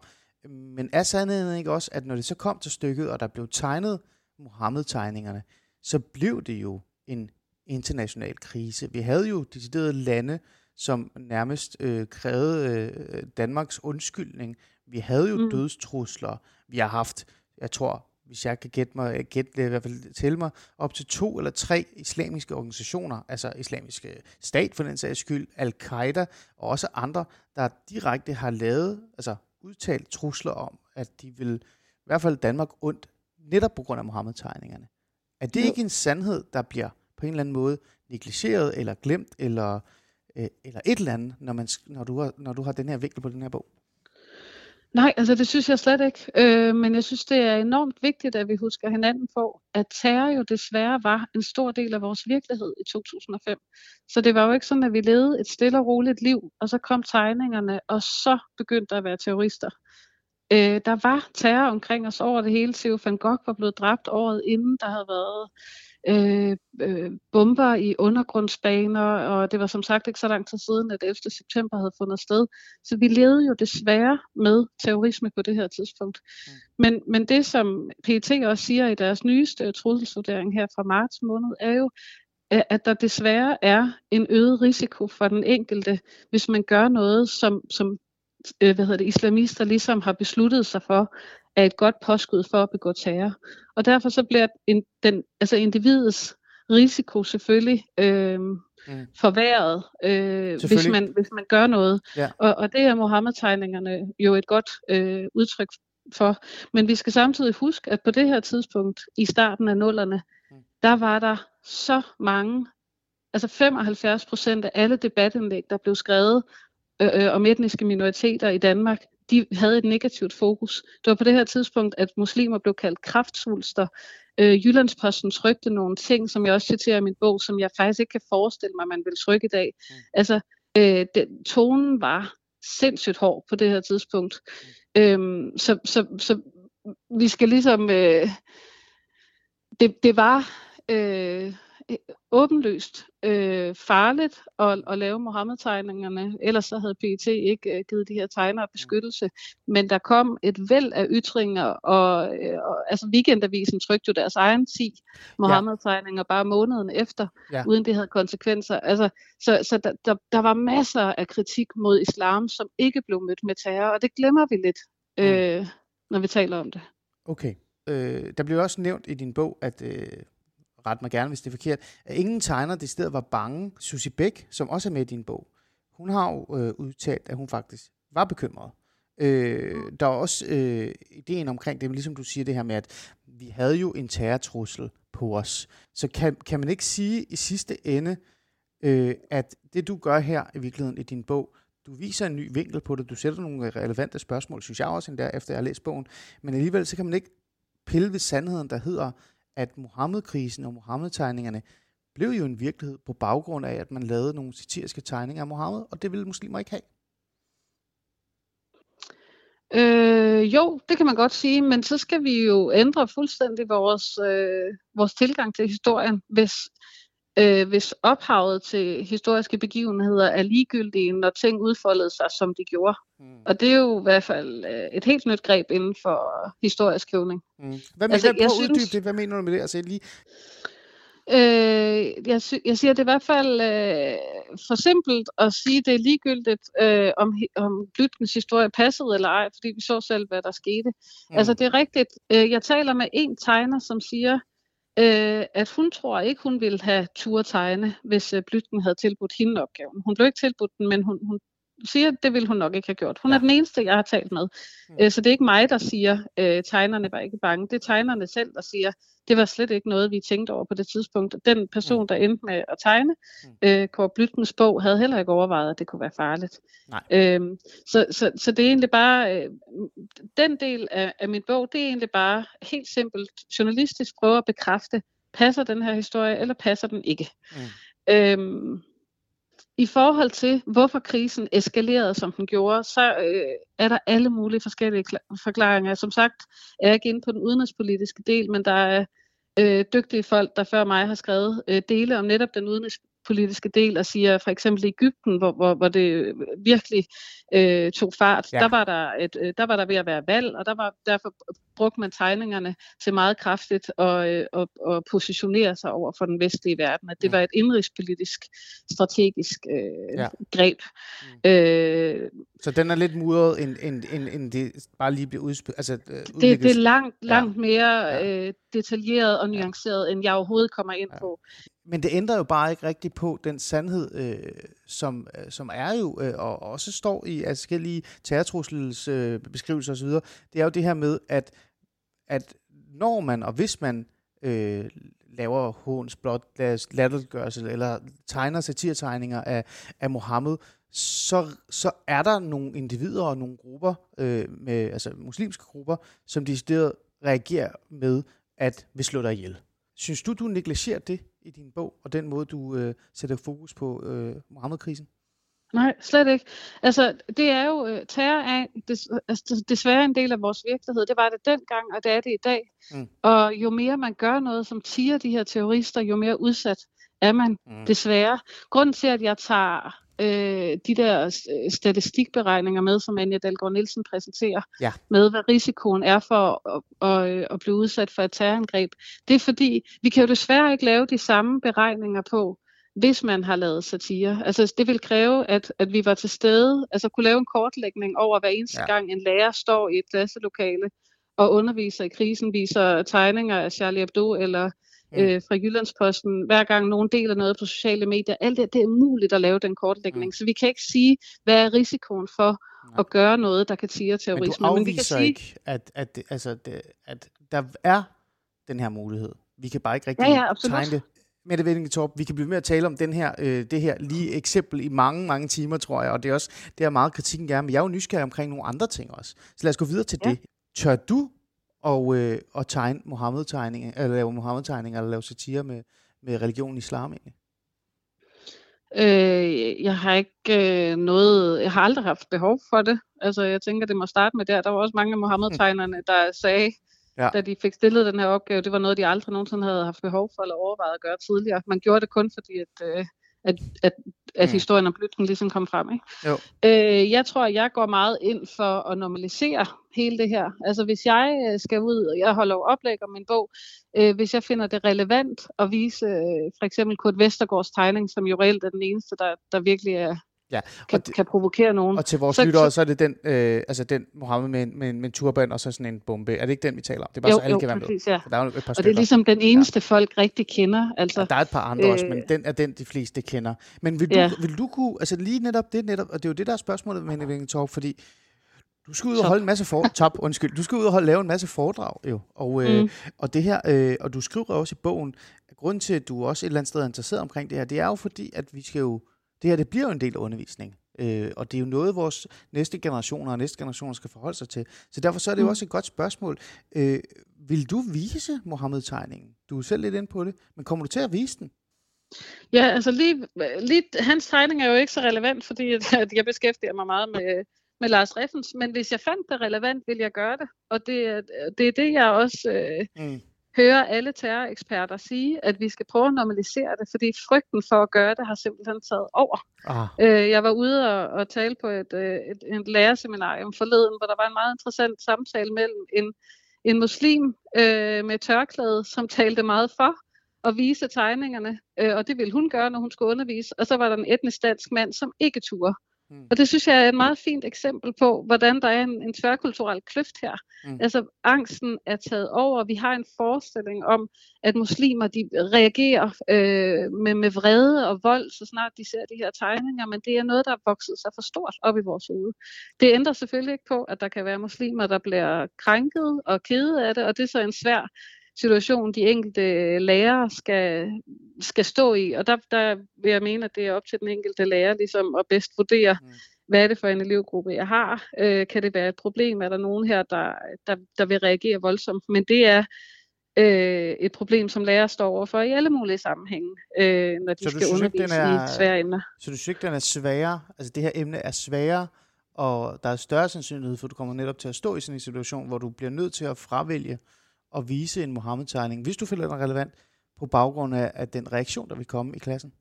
Men er sandheden ikke også, at når det så kom til stykket, og der blev tegnet Mohammed-tegningerne, så blev det jo en international krise. Vi havde jo deciderede lande, som nærmest øh, krævede øh, Danmarks undskyldning. Vi havde jo mm. dødstrusler. Vi har haft, jeg tror, hvis jeg kan gætte mig, gætte det i hvert fald til mig, op til to eller tre islamiske organisationer, altså islamiske stat for den sags skyld, al-Qaida og også andre, der direkte har lavet, altså udtalt trusler om, at de vil i hvert fald Danmark ondt, netop på grund af Mohammed-tegningerne. Er det jo. ikke en sandhed, der bliver på en eller anden måde negligeret eller glemt, eller, øh, eller et eller andet, når, man, når, du har, når du har den her vinkel på den her bog? Nej, altså det synes jeg slet ikke. Øh, men jeg synes, det er enormt vigtigt, at vi husker hinanden på, at terror jo desværre var en stor del af vores virkelighed i 2005. Så det var jo ikke sådan, at vi levede et stille og roligt liv, og så kom tegningerne, og så begyndte der at være terrorister. Øh, der var terror omkring os over det hele. Theo van Gogh var blevet dræbt året inden. Der havde været øh, øh, bomber i undergrundsbaner, og det var som sagt ikke så lang tid siden, at 11. september havde fundet sted. Så vi levede jo desværre med terrorisme på det her tidspunkt. Mm. Men, men det, som PET også siger i deres nyeste trusselsvurdering her fra marts måned, er jo, at der desværre er en øget risiko for den enkelte, hvis man gør noget, som, som øh, hvad hedder det, islamister ligesom har besluttet sig for, er et godt påskud for at begå terror. Og derfor så bliver en, den, altså individets risiko selvfølgelig øh, mm. forværret, øh, hvis, man, hvis man gør noget. Ja. Og, og det er Mohammed-tegningerne jo et godt øh, udtryk for. Men vi skal samtidig huske, at på det her tidspunkt, i starten af nullerne, mm. der var der så mange, altså 75 procent af alle debatindlæg, der blev skrevet øh, øh, om etniske minoriteter i Danmark, de havde et negativt fokus. Det var på det her tidspunkt, at muslimer blev kaldt kraftsvulster. Øh, Jyllandsposten trykte nogle ting, som jeg også citerer i min bog, som jeg faktisk ikke kan forestille mig, man vil trykke i dag. Mm. Altså, øh, den, tonen var sindssygt hård på det her tidspunkt. Mm. Øhm, så, så, så vi skal ligesom... Øh, det, det var... Øh, åbenlyst øh, farligt at, at lave Mohammed-tegningerne, ellers så havde PET ikke øh, givet de her tegnere beskyttelse. Men der kom et væld af ytringer, og, øh, og altså Weekendavisen trykte jo deres egen 10 Mohammed-tegninger bare måneden efter, ja. uden det havde konsekvenser. Altså, så så der, der, der var masser af kritik mod islam, som ikke blev mødt med terror, og det glemmer vi lidt, øh, når vi taler om det. Okay. øh, der bliver også nævnt i din bog, at, øh, ret mig gerne, hvis det er forkert, at ingen tegner det sted var bange. Susie Bæk, som også er med i din bog, hun har jo øh, udtalt, at hun faktisk var bekymret. Øh, der er også øh, ideen omkring det, ligesom du siger det her med, at vi havde jo en terrortrussel på os. Så kan, kan man ikke sige i sidste ende, øh, at det du gør her i virkeligheden i din bog, du viser en ny vinkel på det, du sætter nogle øh, relevante spørgsmål, synes jeg også endda, efter jeg har læst bogen, men alligevel så kan man ikke pille ved sandheden, der hedder, at Mohammed-krisen og Mohammed-tegningerne blev jo en virkelighed på baggrund af, at man lavede nogle satiriske tegninger af Mohammed, og det ville muslimer ikke have. Øh, jo, det kan man godt sige, men så skal vi jo ændre fuldstændig vores, øh, vores tilgang til historien, hvis, øh, hvis ophavet til historiske begivenheder er ligegyldige, når ting udfoldede sig, som de gjorde. Mm. Og det er jo i hvert fald øh, et helt nyt greb inden for historisk hævning. Mm. Hvad, altså, hvad, jeg synes, det? Hvad mener du med det? Altså, lige... Øh, jeg, jeg siger, det er i hvert fald øh, for simpelt at sige, det er ligegyldigt, øh, om, om Glytkens historie passede eller ej, fordi vi så selv, hvad der skete. Mm. Altså, det er rigtigt. Øh, jeg taler med en tegner, som siger, øh, at hun tror ikke, hun ville have tur tegne, hvis øh, Blytgen havde tilbudt hende opgaven. Hun blev ikke tilbudt den, men hun, hun siger, at det ville hun nok ikke have gjort. Hun ja. er den eneste, jeg har talt med. Mm. Øh, så det er ikke mig, der siger, at øh, tegnerne var ikke bange. Det er tegnerne selv, der siger, det var slet ikke noget, vi tænkte over på det tidspunkt. Den person, mm. der endte med at tegne mm. øh, Kåre Blytkens bog, havde heller ikke overvejet, at det kunne være farligt. Nej. Øhm, så, så, så det er egentlig bare, øh, den del af, af min bog, det er egentlig bare helt simpelt journalistisk prøve at bekræfte, passer den her historie, eller passer den ikke? Mm. Øhm, i forhold til, hvorfor krisen eskalerede, som den gjorde, så øh, er der alle mulige forskellige forklaringer. Som sagt er jeg ikke inde på den udenrigspolitiske del, men der er øh, dygtige folk, der før mig har skrevet øh, dele om netop den udenrigs politiske del og siger for eksempel i Ægypten, hvor, hvor, hvor det virkelig øh, tog fart, ja. der, var der, et, øh, der var der ved at være valg, og der var, derfor brugte man tegningerne til meget kraftigt at, øh, at, at positionere sig over for den vestlige verden. At det mm. var et indrigspolitisk, strategisk øh, ja. greb. Mm. Øh, så den er lidt mudret, end, end, end, end det bare lige bliver udspillet? Altså, øh, det, det er langt, langt ja. mere ja. øh, detaljeret og nuanceret, ja. end jeg overhovedet kommer ind ja. på. Men det ændrer jo bare ikke rigtigt på den sandhed, øh, som, øh, som er jo, øh, og også står i forskellige terrortrussels øh, beskrivelser osv., det er jo det her med, at, at når man, og hvis man øh, laver håns, blot, latterliggørelse, eller tegner satirtegninger af, af Mohammed, så, så er der nogle individer og nogle grupper, øh, med, altså muslimske grupper, som decideret reagerer med, at vi slå dig ihjel. Synes du, du negligerer det i din bog, og den måde, du øh, sætter fokus på øh, Mohammed-krisen? Nej, slet ikke. Altså, det er jo, øh, terror er des, altså, desværre en del af vores virkelighed. Det var det dengang, og det er det i dag. Mm. Og jo mere man gør noget, som tiger de her terrorister, jo mere udsat er man mm. desværre. Grunden til, at jeg tager øh, de der øh, statistikberegninger med, som Anja Dalgaard Nielsen præsenterer, ja. med hvad risikoen er for at, at, at blive udsat for et terrorangreb. Det er fordi, vi kan jo desværre ikke lave de samme beregninger på, hvis man har lavet satire. Altså det vil kræve, at, at vi var til stede, altså kunne lave en kortlægning over hver eneste ja. gang en lærer står i et klasselokale og underviser i krisen, viser tegninger af Charlie Hebdo eller mm. øh, fra Jyllandsposten, hver gang nogen deler noget på sociale medier. Alt det, det er umuligt at lave den kortlægning, mm. så vi kan ikke sige, hvad er risikoen for ja. at gøre noget, der kan tire terrorisme. Men du Men vi kan sige, ikke, at, at, altså, det, at der er den her mulighed. Vi kan bare ikke rigtig ja, ja, tegne det. Mette Vellingetorp, vi kan blive med at tale om den her, øh, det her lige eksempel i mange, mange timer, tror jeg, og det er også det er meget kritikken gerne, men jeg er jo nysgerrig omkring nogle andre ting også. Så lad os gå videre til ja. det. Tør du og, øh, og tegne Mohammed-tegninger, eller lave Mohammed-tegninger, eller lave satire med, med religion islam egentlig? Øh, jeg har ikke øh, noget, jeg har aldrig haft behov for det. Altså jeg tænker, det må starte med der. Der var også mange af Mohammed-tegnerne, der sagde, ja. da de fik stillet den her opgave, det var noget, de aldrig nogensinde havde haft behov for eller overvejet at gøre tidligere. Man gjorde det kun fordi, at, øh, at, at, at mm. historien om Blytgen ligesom kom frem. Ikke? Jo. Øh, jeg tror, at jeg går meget ind for at normalisere hele det her. Altså hvis jeg øh, skal ud, og jeg holder oplæg om min bog, øh, hvis jeg finder det relevant at vise øh, for eksempel Kurt Vestergaards tegning, som jo reelt er den eneste, der, der virkelig er ja, kan, det, kan provokere nogen. Og til vores så, lyttere, så er det den, øh, altså den Mohammed med, med, med en turban og så sådan en bombe. Er det ikke den, vi taler om? Det er bare jo, så alle jo, kan være præcis, med. Ja. Der er et par og det er ligesom den eneste, ja. folk rigtig kender. Altså, ja, der er et par andre øh, også, men den er den, de fleste kender. Men vil du, ja. vil du kunne, altså lige netop det, netop, og det er jo det, der er spørgsmålet med Henning Talk, fordi du skal ud og holde en masse for top, undskyld. Du skal ud og holde, lave en masse foredrag jo. Og, øh, mm. og det her øh, og du skriver også i bogen, at grunden til at du også et eller andet sted er interesseret omkring det her, det er jo fordi at vi skal jo det her det bliver jo en del af undervisning. Øh, og det er jo noget, vores næste generationer og næste generationer skal forholde sig til. Så derfor så er det jo mm. også et godt spørgsmål. Øh, vil du vise Mohammed-tegningen? Du er selv lidt ind på det, men kommer du til at vise den? Ja, altså lige, lige hans tegning er jo ikke så relevant, fordi at, jeg beskæftiger mig meget med, med Lars Reffens, men hvis jeg fandt det relevant, vil jeg gøre det. Og det, det er det, jeg også øh, mm hører alle terroreksperter sige, at vi skal prøve at normalisere det, fordi frygten for at gøre det har simpelthen taget over. Ah. Øh, jeg var ude og, og tale på et, øh, et, et lærerseminarium forleden, hvor der var en meget interessant samtale mellem en, en muslim øh, med tørklæde, som talte meget for at vise tegningerne, øh, og det ville hun gøre, når hun skulle undervise, og så var der en etnisk dansk mand, som ikke turde. Mm. Og det synes jeg er et meget fint eksempel på, hvordan der er en, en tværkulturel kløft her. Mm. Altså angsten er taget over. Vi har en forestilling om, at muslimer de reagerer øh, med, med vrede og vold, så snart de ser de her tegninger, men det er noget, der er vokset sig for stort op i vores hoved. Det ændrer selvfølgelig ikke på, at der kan være muslimer, der bliver krænket og kede af det, og det er så en svær situation, de enkelte lærere skal, skal stå i. Og der, der vil jeg mene, at det er op til den enkelte lærer ligesom at bedst vurdere, mm. hvad er det for en elevgruppe, jeg har. Øh, kan det være et problem? Er der nogen her, der, der, der vil reagere voldsomt? Men det er øh, et problem, som lærere står overfor i alle mulige sammenhænge, øh, når de så skal undervise ikke, er, i svære emner. Så du synes ikke, den er sværere? Altså det her emne er sværere, og der er større sandsynlighed for, at du kommer netop til at stå i sådan en situation, hvor du bliver nødt til at fravælge at vise en Mohammed-tegning, hvis du føler den relevant, på baggrund af, af den reaktion, der vil komme i klassen?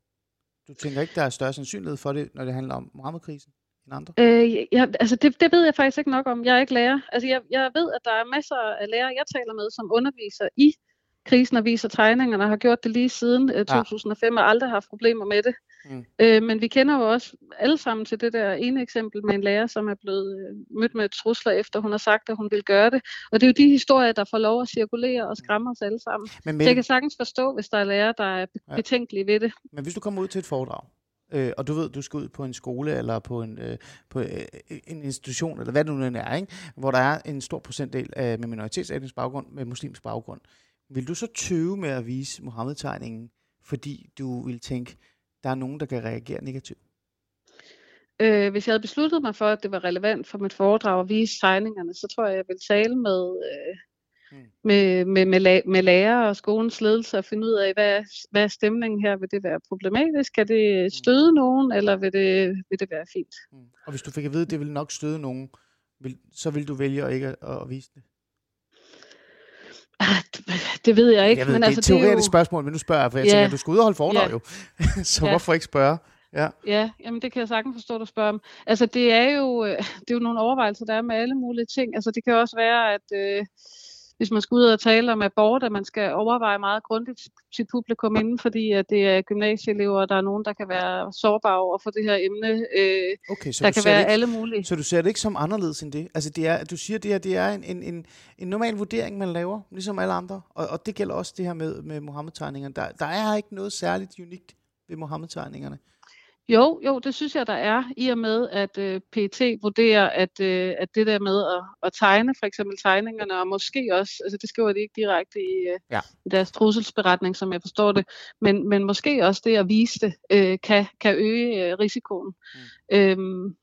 Du tænker ikke, der er større sandsynlighed for det, når det handler om Mohammed-krisen? end andre? Øh, ja, altså det, det ved jeg faktisk ikke nok om. Jeg er ikke lærer. Altså jeg, jeg ved, at der er masser af lærere, jeg taler med, som underviser i krisen og viser tegningerne, og har gjort det lige siden øh, 2005, og aldrig har haft problemer med det. Mm. Øh, men vi kender jo også alle sammen til det der ene eksempel med en lærer, som er blevet øh, mødt med trusler efter, hun har sagt, at hun vil gøre det. Og det er jo de historier, der får lov at cirkulere og skræmme os alle sammen. Men, men... Så jeg kan sagtens forstå, hvis der er lærere, der er betænkelige ved det. Men hvis du kommer ud til et foredrag, øh, og du ved, du skal ud på en skole eller på en, øh, på øh, en institution, eller hvad det nu er, ikke? hvor der er en stor procentdel af, med minoritetsetnisk baggrund, med muslimsk baggrund. Vil du så tøve med at vise Mohammed-tegningen, fordi du vil tænke, der er nogen, der kan reagere negativt? Øh, hvis jeg havde besluttet mig for, at det var relevant for mit foredrag at vise tegningerne, så tror jeg, jeg vil tale med, øh, mm. med, med, med, la- med lærer og skolens ledelse og finde ud af, hvad, hvad er stemningen her? Vil det være problematisk? Kan det mm. støde mm. nogen, eller vil det, vil det være fint? Mm. Og hvis du fik at vide, at det vil nok støde nogen, vil, så vil du vælge at ikke at, at vise det? Ah, det ved jeg ikke. Jeg ved, men det altså, er et teoretisk jo... spørgsmål, men nu spørger jeg, for jeg ja. tænker, at du skal ud og holde foredrag ja. jo. så ja. hvorfor ikke spørge? Ja. ja, jamen det kan jeg sagtens forstå, at du spørger om. Altså det er jo, øh, det er jo nogle overvejelser, der er med alle mulige ting. Altså det kan også være, at øh, hvis man skal ud og tale om abort, at man skal overveje meget grundigt sit publikum inden, fordi at det er gymnasieelever, og der er nogen, der kan være sårbare over for det her emne. Øh, okay, så der kan være ikke, alle mulige. Så du ser det ikke som anderledes end det? Altså det er, du siger, det her det er en, en, en, en normal vurdering, man laver, ligesom alle andre, og, og det gælder også det her med, med Mohammed-tegningerne. Der, der er ikke noget særligt unikt ved Mohammed-tegningerne. Jo, jo, det synes jeg, der er, i og med, at øh, PET vurderer, at, øh, at det der med at, at tegne for eksempel tegningerne, og måske også, altså det skriver de ikke direkte i, øh, ja. i deres trusselsberetning, som jeg forstår det, men, men måske også det at vise det, øh, kan, kan øge øh, risikoen. Mm. Øhm,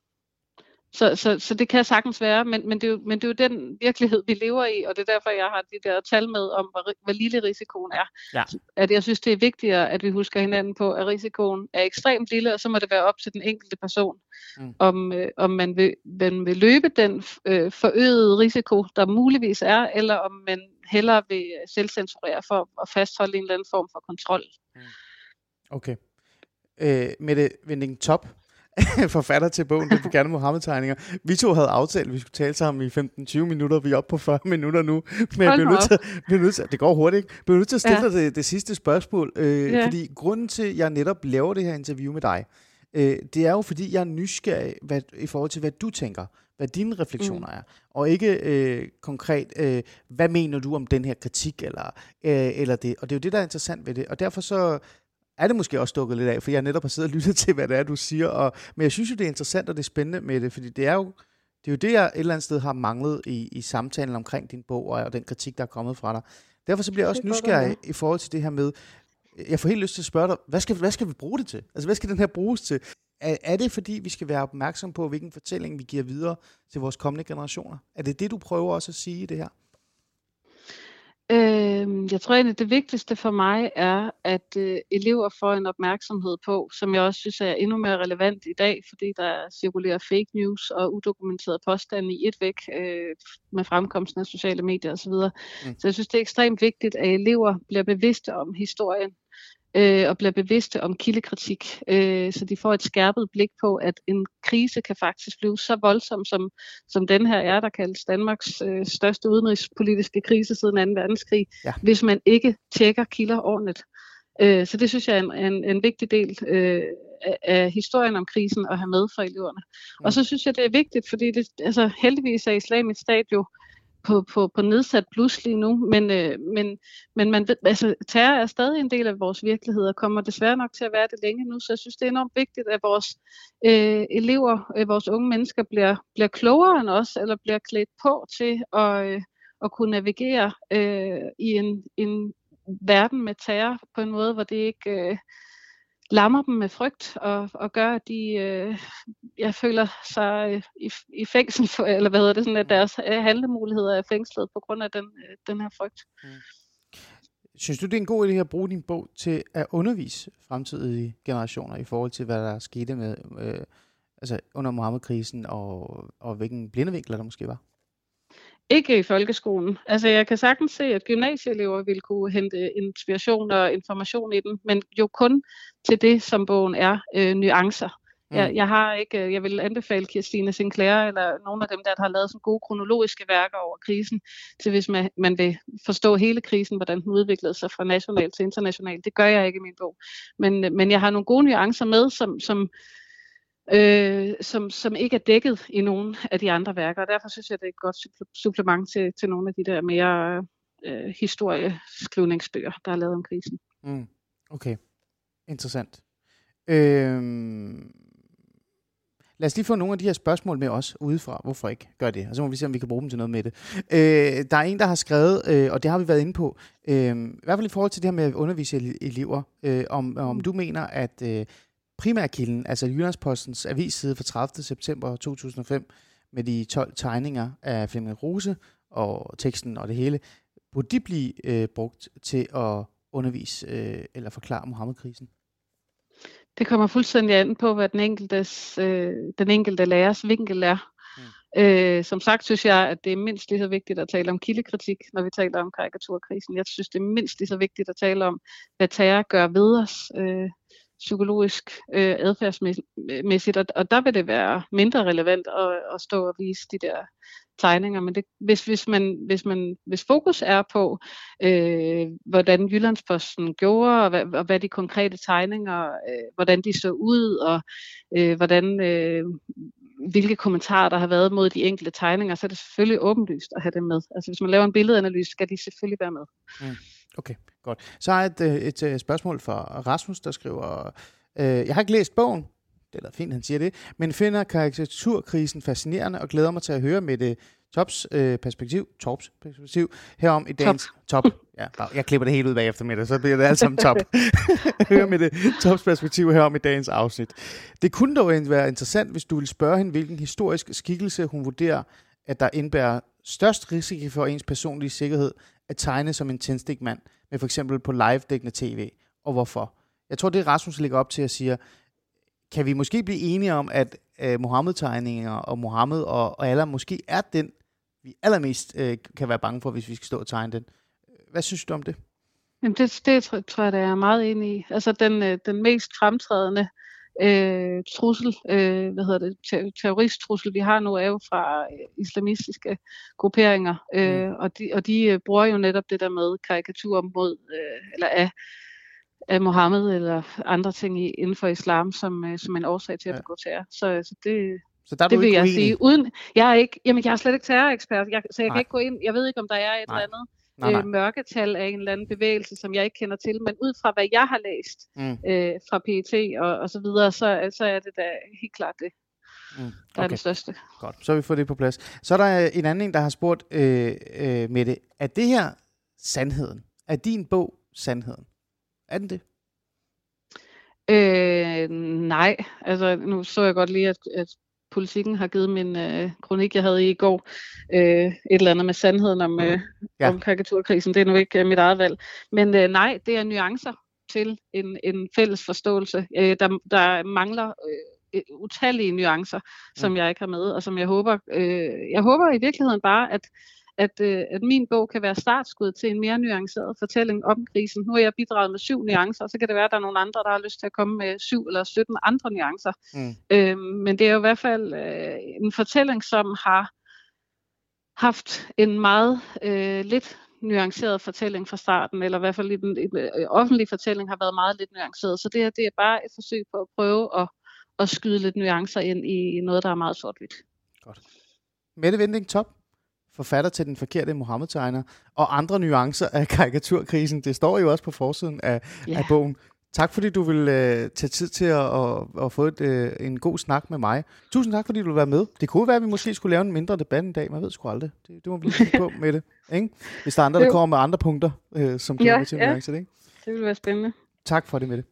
så, så, så det kan sagtens være, men, men, det er jo, men det er jo den virkelighed, vi lever i, og det er derfor, jeg har de der tal med om, hvor, hvor lille risikoen er. Ja. At jeg synes, det er vigtigere, at vi husker hinanden på, at risikoen er ekstremt lille, og så må det være op til den enkelte person, mm. om, øh, om man, vil, man vil løbe den øh, forøgede risiko, der muligvis er, eller om man hellere vil selvcensurere for at fastholde en eller anden form for kontrol. Mm. Okay. Øh, Mette Vending Top, forfatter til bogen, det gerne Mohammed-tegninger. Vi to havde aftalt, at vi skulle tale sammen i 15-20 minutter. Vi er oppe på 40 minutter nu. Men jeg bliver nødt til, bliver nødt til, det går hurtigt, ikke? bliver nødt til at stille ja. dig det, det sidste spørgsmål. Øh, ja. Fordi grunden til, at jeg netop laver det her interview med dig, Øh, det er jo fordi, jeg er nysgerrig hvad, i forhold til, hvad du tænker, hvad dine refleksioner mm. er, og ikke øh, konkret, øh, hvad mener du om den her kritik, eller, øh, eller det. Og det er jo det, der er interessant ved det. Og derfor så er det måske også dukket lidt af, for jeg netop har siddet og lyttet til, hvad det er, du siger. Og, men jeg synes jo, det er interessant, og det er spændende med det, fordi det er jo det, er jo det jeg et eller andet sted har manglet i, i samtalen omkring din bog, og, og den kritik, der er kommet fra dig. Derfor så bliver jeg også nysgerrig i forhold til det her med, jeg får helt lyst til at spørge dig, hvad skal, hvad skal vi bruge det til? Altså, hvad skal den her bruges til? Er, er det fordi, vi skal være opmærksom på, hvilken fortælling vi giver videre til vores kommende generationer? Er det det, du prøver også at sige i det her? Øh, jeg tror egentlig, det vigtigste for mig er, at øh, elever får en opmærksomhed på, som jeg også synes er endnu mere relevant i dag, fordi der cirkulerer fake news og udokumenterede påstande i et væk øh, med fremkomsten af sociale medier osv. Mm. Så jeg synes, det er ekstremt vigtigt, at elever bliver bevidste om historien øh, og bliver bevidste om kildekritik, øh, så de får et skærpet blik på, at en krise kan faktisk blive så voldsom, som, som den her er, der kaldes Danmarks øh, største udenrigspolitiske krise siden 2. verdenskrig, ja. hvis man ikke tjekker kilder ordentligt. Øh, så det synes jeg er en, en, en vigtig del øh, af, historien om krisen at have med for eleverne. Og så synes jeg, det er vigtigt, fordi det, altså, heldigvis er islamisk stat jo på, på, på nedsat plus lige nu, men, øh, men, men man ved, altså, terror er stadig en del af vores virkelighed, og kommer desværre nok til at være det længe nu, så jeg synes, det er enormt vigtigt, at vores øh, elever, øh, vores unge mennesker, bliver, bliver klogere end os, eller bliver klædt på til at, øh, at kunne navigere øh, i en, en verden med terror på en måde, hvor det ikke... Øh, lammer dem med frygt og, og gør, at de øh, jeg føler sig øh, i, i fængsel, for, eller hvad hedder det, sådan, at deres øh, handlemuligheder er fængslet på grund af den, øh, den her frygt. Mm. Synes du, det er en god idé at bruge din bog til at undervise fremtidige generationer i forhold til, hvad der skete med, øh, altså under Mohammed-krisen, og, og hvilken blindevinkel der måske var? Ikke i folkeskolen. Altså jeg kan sagtens se, at gymnasieelever vil kunne hente inspiration og information i den, men jo kun til det, som bogen er, øh, nuancer. Mm. Jeg, jeg har ikke, øh, jeg vil anbefale Kirstine Sinclair eller nogle af dem der, der har lavet sådan gode kronologiske værker over krisen, til hvis man, man vil forstå hele krisen, hvordan den udviklede sig fra national til international. Det gør jeg ikke i min bog. Men, men jeg har nogle gode nuancer med, som, som, øh, som, som ikke er dækket i nogen af de andre værker. Og derfor synes jeg, det er et godt supplement til, til nogle af de der mere øh, historieskrivningsbøger, der er lavet om krisen. Mm. Okay, interessant. Øhm, lad os lige få nogle af de her spørgsmål med os udefra. Hvorfor ikke gør det? Og så må vi se, om vi kan bruge dem til noget med det. Øh, der er en, der har skrevet, øh, og det har vi været inde på, øh, i hvert fald i forhold til det her med at undervise elever, øh, om, om du mener, at øh, primærkilden, altså Jyllandspostens avisside fra 30. september 2005, med de 12 tegninger af Flemming Rose og teksten og det hele, burde de blive øh, brugt til at undervise øh, eller forklare Mohammed-krisen? Det kommer fuldstændig an på, hvad den, enkeltes, øh, den enkelte lærers vinkel er. Mm. Øh, som sagt synes jeg, at det er mindst lige så vigtigt at tale om kildekritik, når vi taler om karikaturkrisen. Jeg synes, det er mindst lige så vigtigt at tale om, hvad terror gør ved os. Øh, psykologisk øh, adfærdsmæssigt, og, og der vil det være mindre relevant at, at stå og vise de der tegninger, men det, hvis, hvis, man, hvis, man, hvis fokus er på, øh, hvordan Jyllandsposten gjorde, og hvad, og hvad de konkrete tegninger, øh, hvordan de så ud, og øh, hvordan, øh, hvilke kommentarer der har været mod de enkelte tegninger, så er det selvfølgelig åbenlyst at have dem med. Altså hvis man laver en billedanalyse, skal de selvfølgelig være med. Mm. Okay, godt. Så har jeg et, øh, et, øh, spørgsmål fra Rasmus, der skriver, øh, jeg har ikke læst bogen, det er fint, han siger det, men finder karikaturkrisen fascinerende og glæder mig til at høre med det Tops øh, perspektiv, Tops perspektiv, herom i dagens top. top. Ja, jeg klipper det helt ud bagefter med det, så bliver det alt sammen top. Hør med det Tops perspektiv herom i dagens afsnit. Det kunne dog være interessant, hvis du ville spørge hende, hvilken historisk skikkelse hun vurderer, at der indbærer størst risiko for ens personlige sikkerhed at tegne som en tændstikmand, med for eksempel på live-dækkende tv, og hvorfor? Jeg tror, det er Rasmus ligger op til at sige, kan vi måske blive enige om, at uh, Mohammed-tegninger og Mohammed og, og Allah måske er den, vi allermest uh, kan være bange for, hvis vi skal stå og tegne den. Hvad synes du om det? Jamen det, det tror jeg, jeg er meget enig i. Altså den, øh, den mest fremtrædende øh, trussel, øh, hvad hedder det, ter- terroristtrussel, vi har nu, er jo fra øh, islamistiske grupperinger, øh, mm. og de, og de øh, bruger jo netop det der med karikatur mod, øh, eller af af Mohammed eller andre ting i, inden for islam som, øh, som en årsag til at begå terror. Så altså, det, så der er det du vil jeg uenig? sige. Uden, jeg er ikke, jamen jeg er slet ikke terrorekspert, jeg, så jeg Nej. kan ikke gå ind, jeg ved ikke om der er et Nej. eller andet Nej, nej. øh, mørketal af en eller anden bevægelse, som jeg ikke kender til, men ud fra hvad jeg har læst Mm. øh, fra PET og, og så videre, så, så er det da helt klart det, Mm. der er Okay, den største. godt. Så vi fået det på plads. Så er der en anden en, der har spurgt øh, øh, med det. Er det her sandheden? Er din bog sandheden? Er den det? Øh, nej, altså nu så jeg godt lige, at, at politikken har givet min øh, kronik, jeg havde i går, øh, et eller andet med sandheden om, øh, Ja. ja. om karikaturkrisen. Det er nu ikke øh, mit eget valg. Men øh, nej, det er nuancer til en, en fælles forståelse. Øh, der, der mangler øh, utallige nuancer, som Mm. jeg ikke har med, og som jeg håber, øh, jeg håber i virkeligheden bare, at at, øh, at min bog kan være startskud til en mere nuanceret fortælling om krisen. Nu har jeg bidraget med syv nuancer, så kan det være, at der er nogle andre, der har lyst til at komme med syv eller 17 andre nuancer. Mm. Øh, men det er jo i hvert fald øh, en fortælling, som har haft en meget øh, lidt nuanceret fortælling fra starten, eller i hvert fald i den, øh, offentlige fortælling har været meget lidt nuanceret. Så det her det er bare et forsøg på at prøve at, at skyde lidt nuancer ind i noget, der er meget sort-hvidt. Mette Vending Top, forfatter til Den Forkerte Mohammed-tegner, og andre nuancer af karikaturkrisen. Det står jo også på forsiden af, Ja. af bogen. Tak fordi du vil øh, tage tid til at, at, at få et, øh, en god snak med mig. Tusind tak fordi du vil være med. Det kunne være, at vi måske skulle lave en mindre debat en dag. Man ved sgu aldrig. Det, det må vi lige på med det. Ikke? Hvis der er andre, der kommer med andre punkter, øh, som kan Ja, være med til ja. nuancer, ikke? Det vil være spændende. Tak for det, Mette.